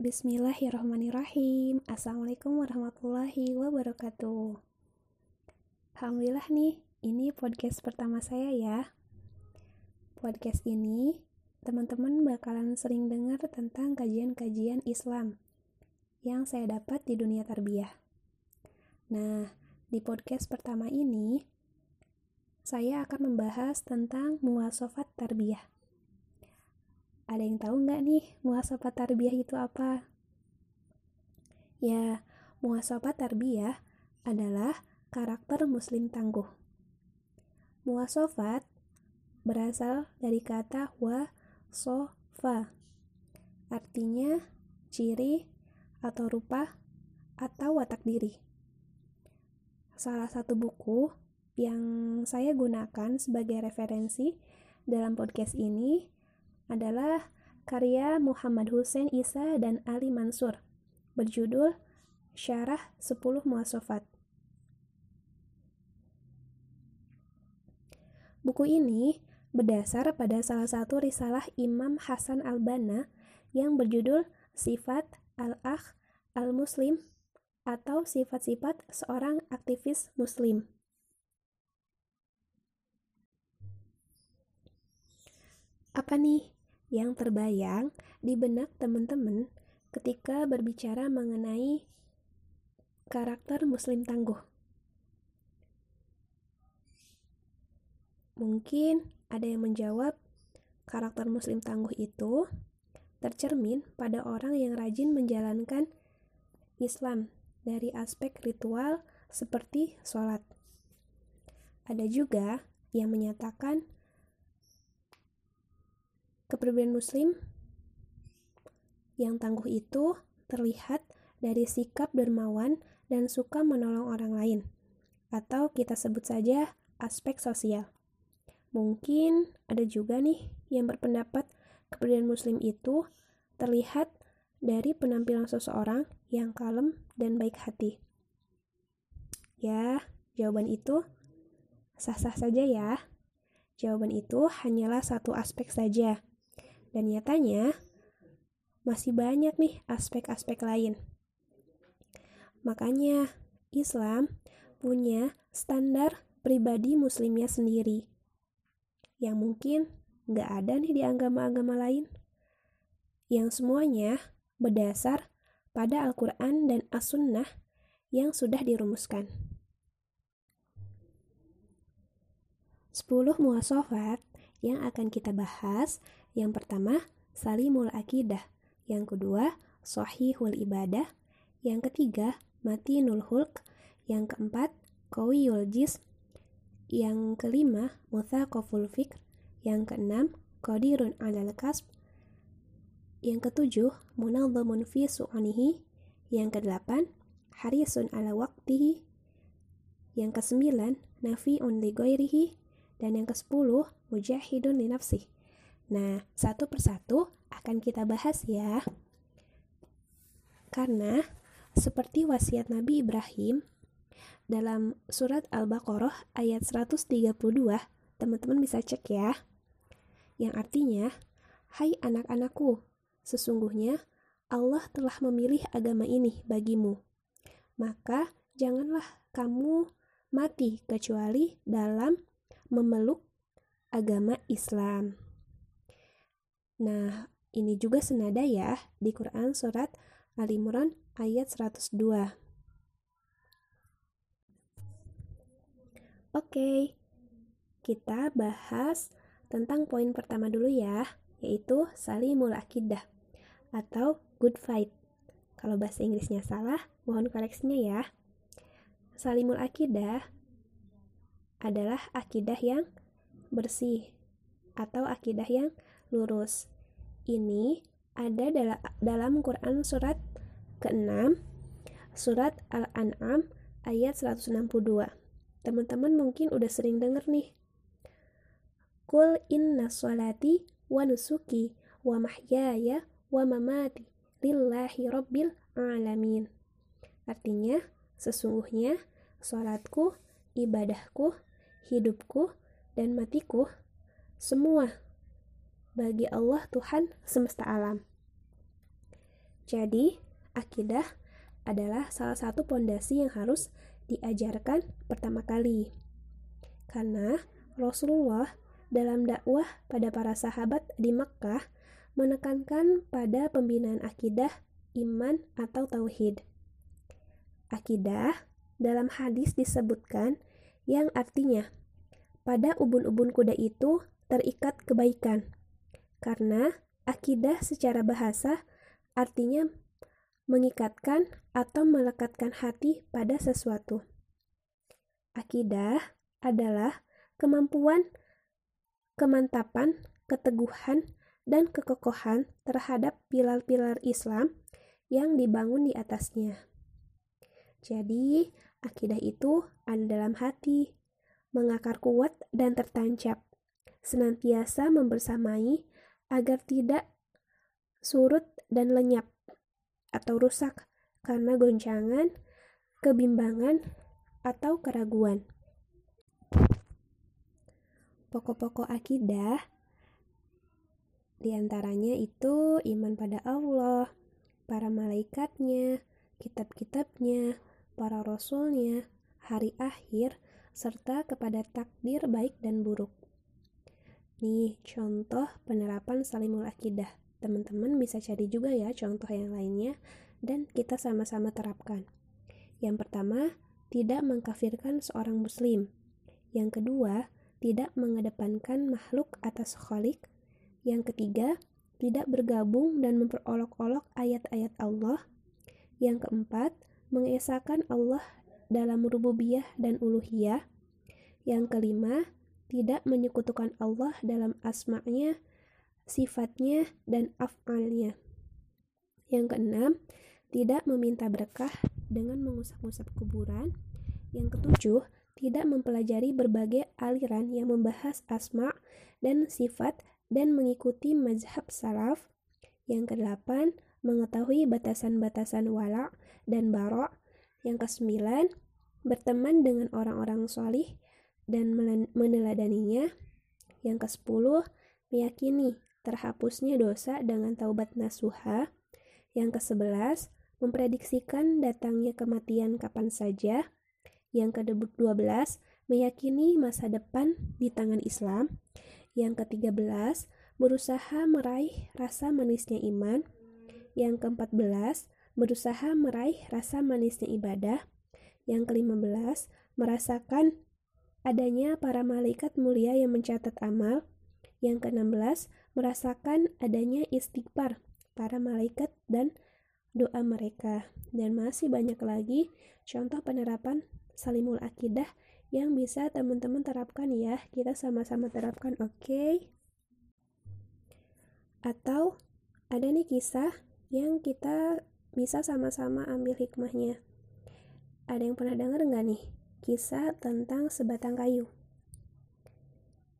Bismillahirrahmanirrahim. Assalamualaikum warahmatullahi wabarakatuh. Alhamdulillah nih, ini podcast pertama saya ya. Podcast ini, teman-teman bakalan sering dengar tentang kajian-kajian Islam yang saya dapat di dunia tarbiyah. Nah, di podcast pertama ini, saya akan membahas tentang muasofat tarbiyah. Ada yang tahu nggak nih muasafat tarbiyah itu apa? Ya, muasafat tarbiyah adalah karakter muslim tangguh. Muasafat berasal dari kata wa sofa. Artinya ciri atau rupa atau watak diri. Salah satu buku yang saya gunakan sebagai referensi dalam podcast ini adalah karya Muhammad Hussein Isa dan Ali Mansur berjudul Syarah 10 Muasofat. Buku ini berdasar pada salah satu risalah Imam Hasan al-Banna yang berjudul Sifat al-Akh al-Muslim atau sifat-sifat seorang aktivis muslim. Apa nih yang terbayang di benak teman-teman ketika berbicara mengenai karakter Muslim tangguh. Mungkin ada yang menjawab, karakter Muslim tangguh itu tercermin pada orang yang rajin menjalankan Islam dari aspek ritual seperti sholat. Ada juga yang menyatakan Kepribadian Muslim yang tangguh itu terlihat dari sikap dermawan dan suka menolong orang lain, atau kita sebut saja aspek sosial. Mungkin ada juga nih yang berpendapat kepribadian Muslim itu terlihat dari penampilan seseorang yang kalem dan baik hati. Ya, jawaban itu sah-sah saja ya. Jawaban itu hanyalah satu aspek saja dan nyatanya, masih banyak nih aspek-aspek lain. Makanya, Islam punya standar pribadi muslimnya sendiri. Yang mungkin nggak ada nih di agama-agama lain. Yang semuanya berdasar pada Al-Quran dan As-Sunnah yang sudah dirumuskan. 10 muasofat yang akan kita bahas yang pertama, salimul akidah. Yang kedua, sahihul ibadah. Yang ketiga, matinul hulk. Yang keempat, qawiyul jis. Yang kelima, muthaqaful fikr. Yang keenam, qadirun alal kasb. Yang ketujuh, munadhamun fi su'anihi. Yang kedelapan, harisun ala waktihi. Yang kesembilan, nafi'un li. Dan yang kesepuluh, mujahidun li nafsih. Nah, satu persatu akan kita bahas ya. Karena seperti wasiat Nabi Ibrahim dalam surat Al-Baqarah ayat 132, teman-teman bisa cek ya. Yang artinya, "Hai anak-anakku, sesungguhnya Allah telah memilih agama ini bagimu. Maka janganlah kamu mati kecuali dalam memeluk agama Islam." Nah, ini juga senada ya di Quran surat Al Imran ayat 102. Oke, kita bahas tentang poin pertama dulu ya, yaitu salimul akidah atau good fight. Kalau bahasa Inggrisnya salah, mohon koreksinya ya. Salimul akidah adalah akidah yang bersih atau akidah yang lurus. Ini ada dalam Quran surat ke-6, surat Al-An'am ayat 162. Teman-teman mungkin udah sering denger nih. Kul inna sholati wa nusuki wa mahyaya wa mamati lillahi rabbil alamin. Artinya, sesungguhnya sholatku, ibadahku, hidupku, dan matiku semua bagi Allah Tuhan semesta alam. Jadi, akidah adalah salah satu pondasi yang harus diajarkan pertama kali. Karena Rasulullah dalam dakwah pada para sahabat di Makkah menekankan pada pembinaan akidah, iman, atau tauhid. Akidah dalam hadis disebutkan yang artinya pada ubun-ubun kuda itu terikat kebaikan. Karena akidah secara bahasa artinya mengikatkan atau melekatkan hati pada sesuatu. Akidah adalah kemampuan, kemantapan, keteguhan, dan kekokohan terhadap pilar-pilar Islam yang dibangun di atasnya. Jadi, akidah itu ada dalam hati, mengakar kuat dan tertancap, senantiasa membersamai agar tidak surut dan lenyap atau rusak karena goncangan, kebimbangan, atau keraguan. Pokok-pokok akidah di antaranya itu iman pada Allah, para malaikatnya, kitab-kitabnya, para rasulnya, hari akhir, serta kepada takdir baik dan buruk. Nih, contoh penerapan salimul akidah teman-teman bisa cari juga ya contoh yang lainnya dan kita sama-sama terapkan. Yang pertama, tidak mengkafirkan seorang muslim. Yang kedua, tidak mengedepankan makhluk atas khalik. Yang ketiga, tidak bergabung dan memperolok-olok ayat-ayat Allah. Yang keempat, mengesahkan Allah dalam rububiyah dan uluhiyah. Yang kelima, tidak menyekutukan Allah dalam asma'nya sifatnya, dan af'alnya. Yang keenam, tidak meminta berkah dengan mengusap-usap kuburan. Yang ketujuh, tidak mempelajari berbagai aliran yang membahas asma dan sifat dan mengikuti mazhab salaf. Yang kedelapan, mengetahui batasan-batasan wala dan bara. Yang kesembilan, berteman dengan orang-orang solih dan meneladaninya. Yang kesepuluh, meyakini terhapusnya dosa dengan taubat nasuha. Yang ke-11, memprediksikan datangnya kematian kapan saja. Yang ke-12, meyakini masa depan di tangan Islam. Yang ke-13, berusaha meraih rasa manisnya iman. Yang ke-14, berusaha meraih rasa manisnya ibadah. Yang ke-15, merasakan adanya para malaikat mulia yang mencatat amal. Yang ke-16, merasakan adanya istighfar para malaikat dan doa mereka. Dan masih banyak lagi contoh penerapan salimul akidah yang bisa teman-teman terapkan ya. Kita sama-sama terapkan, oke? Okay? Atau ada nih kisah yang kita bisa sama-sama ambil hikmahnya. Ada yang pernah dengar nggak nih? Kisah tentang sebatang kayu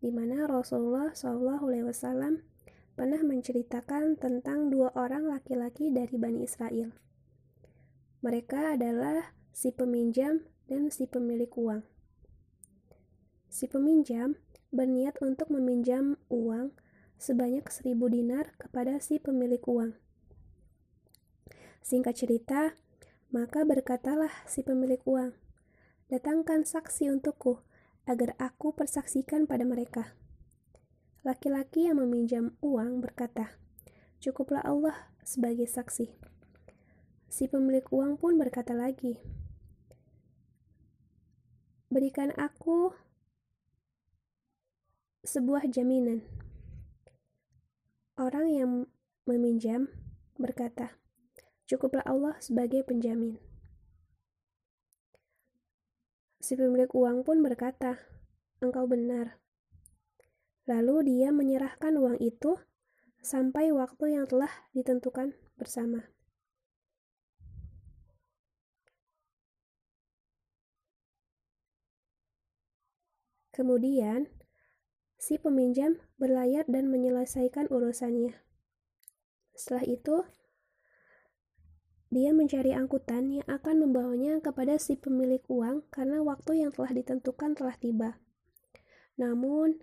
di mana Rasulullah SAW pernah menceritakan tentang dua orang laki-laki dari Bani Israel. Mereka adalah si peminjam dan si pemilik uang. Si peminjam berniat untuk meminjam uang sebanyak seribu dinar kepada si pemilik uang. Singkat cerita, maka berkatalah si pemilik uang, "Datangkan saksi untukku agar aku persaksikan pada mereka. Laki-laki yang meminjam uang berkata, "Cukuplah Allah sebagai saksi." Si pemilik uang pun berkata lagi, "Berikan aku sebuah jaminan." Orang yang meminjam berkata, "Cukuplah Allah sebagai penjamin." Si pemilik uang pun berkata, "Engkau benar." Lalu dia menyerahkan uang itu sampai waktu yang telah ditentukan bersama. Kemudian, si peminjam berlayar dan menyelesaikan urusannya. Setelah itu, dia mencari angkutan yang akan membawanya kepada si pemilik uang karena waktu yang telah ditentukan telah tiba. Namun,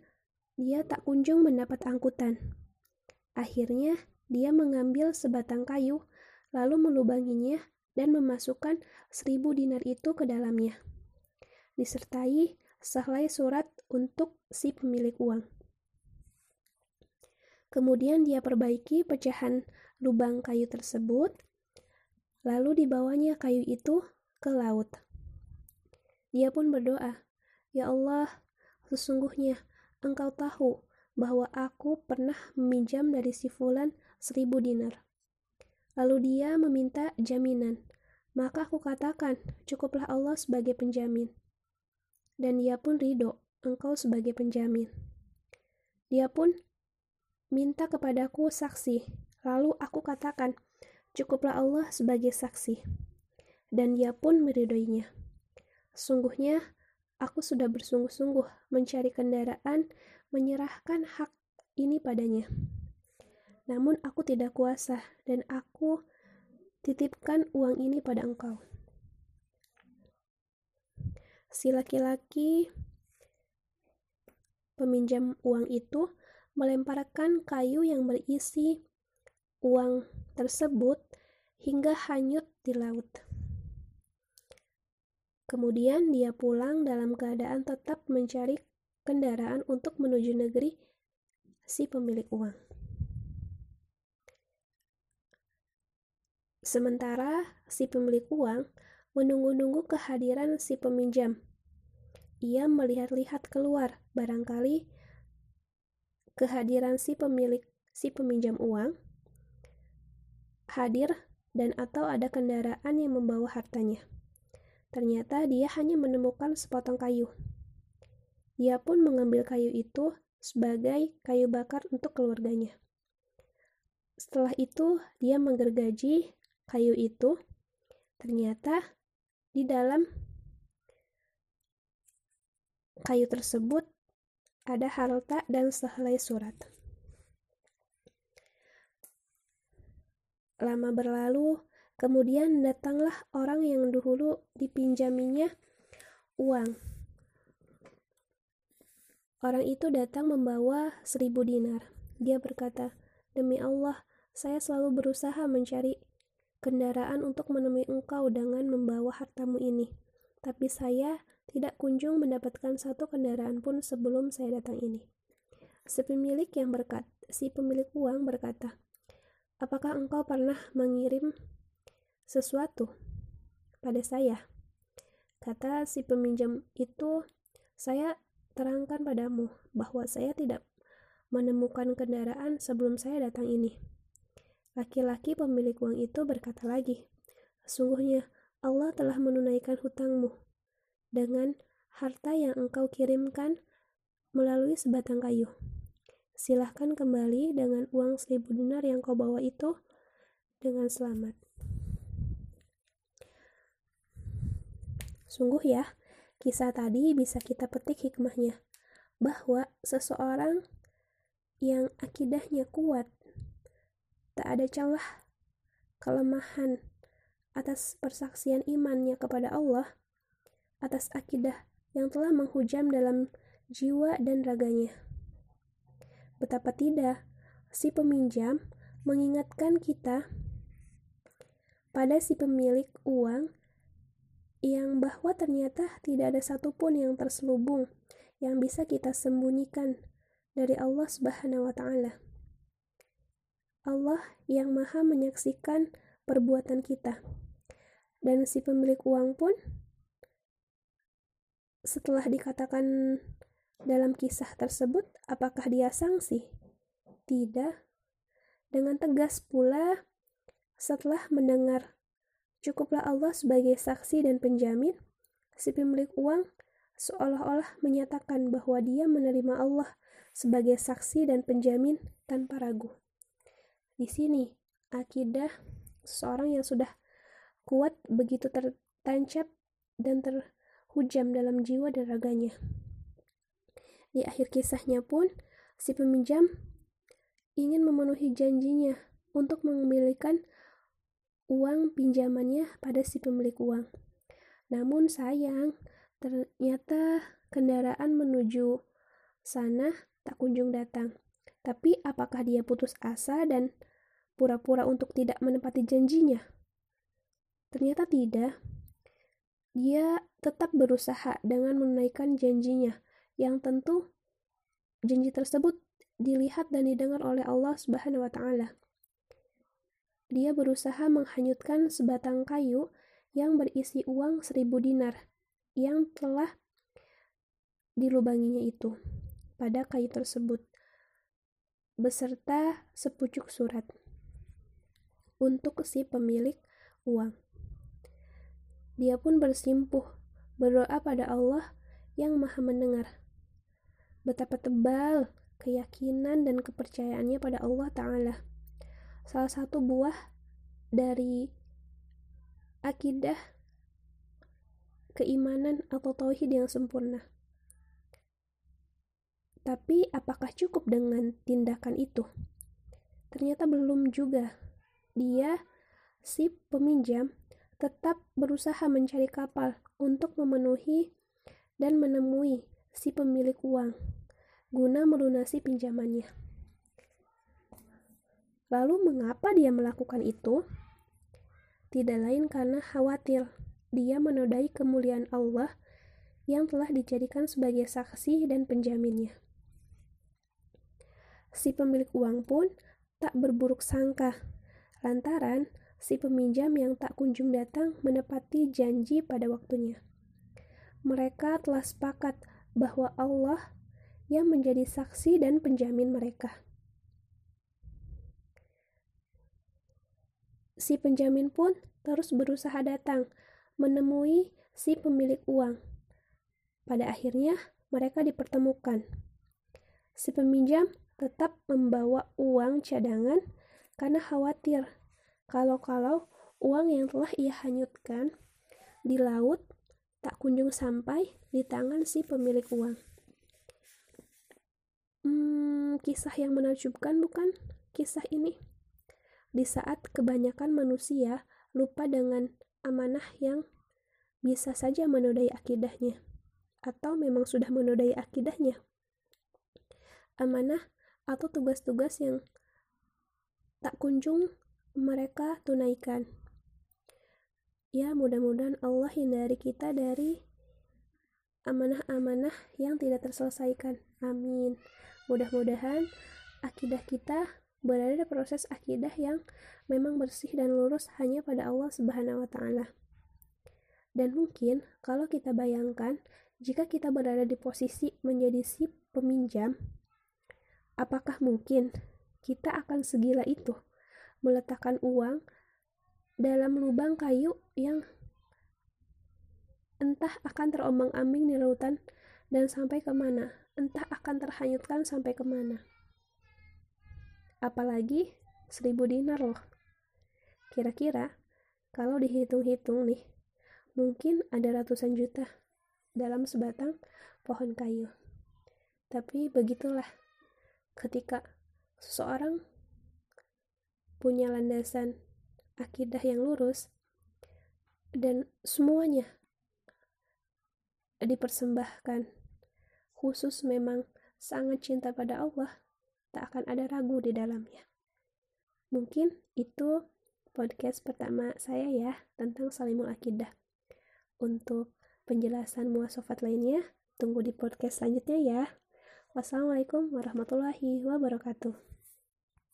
dia tak kunjung mendapat angkutan. Akhirnya, dia mengambil sebatang kayu, lalu melubanginya dan memasukkan seribu dinar itu ke dalamnya, disertai sehelai surat untuk si pemilik uang. Kemudian dia perbaiki pecahan lubang kayu tersebut, lalu dibawanya kayu itu ke laut. Dia pun berdoa, "Ya Allah, sesungguhnya Engkau tahu bahwa aku pernah meminjam dari si Fulan seribu dinar. Lalu dia meminta jaminan. Maka aku katakan, cukuplah Allah sebagai penjamin. Dan dia pun ridho, engkau sebagai penjamin. Dia pun minta kepadaku saksi. Lalu aku katakan, cukuplah Allah sebagai saksi. Dan dia pun meridoinya. Sungguhnya, aku sudah bersungguh-sungguh mencari kendaraan menyerahkan hak ini padanya. Namun aku tidak kuasa dan aku titipkan uang ini pada engkau. Si laki-laki peminjam uang itu melemparkan kayu yang berisi uang tersebut hingga hanyut di laut. Kemudian dia pulang dalam keadaan tetap mencari kendaraan untuk menuju negeri si pemilik uang. Sementara si pemilik uang menunggu-nunggu kehadiran si peminjam. Ia melihat-lihat keluar, barangkali kehadiran si pemilik si peminjam uang hadir dan atau ada kendaraan yang membawa hartanya. Ternyata dia hanya menemukan sepotong kayu. Ia pun mengambil kayu itu sebagai kayu bakar untuk keluarganya. Setelah itu, dia menggergaji kayu itu. Ternyata di dalam kayu tersebut ada harta dan sehelai surat. Lama berlalu, kemudian datanglah orang yang dahulu dipinjaminya uang Orang itu datang membawa seribu dinar. Dia berkata, Demi Allah, saya selalu berusaha mencari kendaraan untuk menemui engkau dengan membawa hartamu ini. Tapi saya tidak kunjung mendapatkan satu kendaraan pun sebelum saya datang ini. Si pemilik yang berkat, si pemilik uang berkata, Apakah engkau pernah mengirim sesuatu pada saya? Kata si peminjam itu, saya terangkan padamu bahwa saya tidak menemukan kendaraan sebelum saya datang ini. Laki-laki pemilik uang itu berkata lagi, Sesungguhnya Allah telah menunaikan hutangmu dengan harta yang engkau kirimkan melalui sebatang kayu. Silahkan kembali dengan uang seribu dinar yang kau bawa itu dengan selamat. Sungguh ya, Kisah tadi bisa kita petik hikmahnya, bahwa seseorang yang akidahnya kuat, tak ada celah kelemahan atas persaksian imannya kepada Allah, atas akidah yang telah menghujam dalam jiwa dan raganya. Betapa tidak, si peminjam mengingatkan kita pada si pemilik uang yang bahwa ternyata tidak ada satupun yang terselubung yang bisa kita sembunyikan dari Allah Subhanahu wa Ta'ala. Allah yang Maha menyaksikan perbuatan kita, dan si pemilik uang pun setelah dikatakan dalam kisah tersebut, apakah dia sanksi? Tidak. Dengan tegas pula, setelah mendengar Cukuplah Allah sebagai saksi dan penjamin. Si pemilik uang seolah-olah menyatakan bahwa dia menerima Allah sebagai saksi dan penjamin tanpa ragu. Di sini, akidah seorang yang sudah kuat begitu tertancap dan terhujam dalam jiwa dan raganya. Di akhir kisahnya pun, si peminjam ingin memenuhi janjinya untuk mengembalikan uang pinjamannya pada si pemilik uang. Namun sayang, ternyata kendaraan menuju sana tak kunjung datang. Tapi apakah dia putus asa dan pura-pura untuk tidak menepati janjinya? Ternyata tidak. Dia tetap berusaha dengan menunaikan janjinya, yang tentu janji tersebut dilihat dan didengar oleh Allah Subhanahu wa taala. Dia berusaha menghanyutkan sebatang kayu yang berisi uang seribu dinar yang telah dilubanginya itu pada kayu tersebut beserta sepucuk surat untuk si pemilik uang. Dia pun bersimpuh berdoa pada Allah yang Maha Mendengar. Betapa tebal keyakinan dan kepercayaannya pada Allah Ta'ala. Salah satu buah dari akidah keimanan atau tauhid yang sempurna. Tapi apakah cukup dengan tindakan itu? Ternyata belum juga. Dia, si peminjam, tetap berusaha mencari kapal untuk memenuhi dan menemui si pemilik uang guna melunasi pinjamannya. Lalu mengapa dia melakukan itu? Tidak lain karena khawatir dia menodai kemuliaan Allah yang telah dijadikan sebagai saksi dan penjaminnya. Si pemilik uang pun tak berburuk sangka, lantaran si peminjam yang tak kunjung datang menepati janji pada waktunya. Mereka telah sepakat bahwa Allah yang menjadi saksi dan penjamin mereka. Si penjamin pun terus berusaha datang menemui si pemilik uang. Pada akhirnya, mereka dipertemukan. Si peminjam tetap membawa uang cadangan karena khawatir kalau-kalau uang yang telah ia hanyutkan di laut tak kunjung sampai di tangan si pemilik uang. Hmm, kisah yang menakjubkan bukan kisah ini? Di saat kebanyakan manusia lupa dengan amanah yang bisa saja menodai akidahnya, atau memang sudah menodai akidahnya. Amanah atau tugas-tugas yang tak kunjung mereka tunaikan. Ya, mudah-mudahan Allah hindari kita dari amanah-amanah yang tidak terselesaikan. Amin. Mudah-mudahan akidah kita berada di proses akidah yang memang bersih dan lurus hanya pada Allah Subhanahu wa taala. Dan mungkin kalau kita bayangkan jika kita berada di posisi menjadi si peminjam, apakah mungkin kita akan segila itu meletakkan uang dalam lubang kayu yang entah akan terombang-ambing di lautan dan sampai ke mana entah akan terhanyutkan sampai ke mana. Apalagi seribu dinar loh. Kira-kira kalau dihitung-hitung nih, mungkin ada ratusan juta dalam sebatang pohon kayu. Tapi begitulah ketika seseorang punya landasan akidah yang lurus dan semuanya dipersembahkan khusus memang sangat cinta pada Allah, tak akan ada ragu di dalamnya. Mungkin itu podcast pertama saya ya tentang Salimul Akidah. Untuk penjelasan muasofat lainnya, tunggu di podcast selanjutnya ya. Wassalamualaikum warahmatullahi wabarakatuh.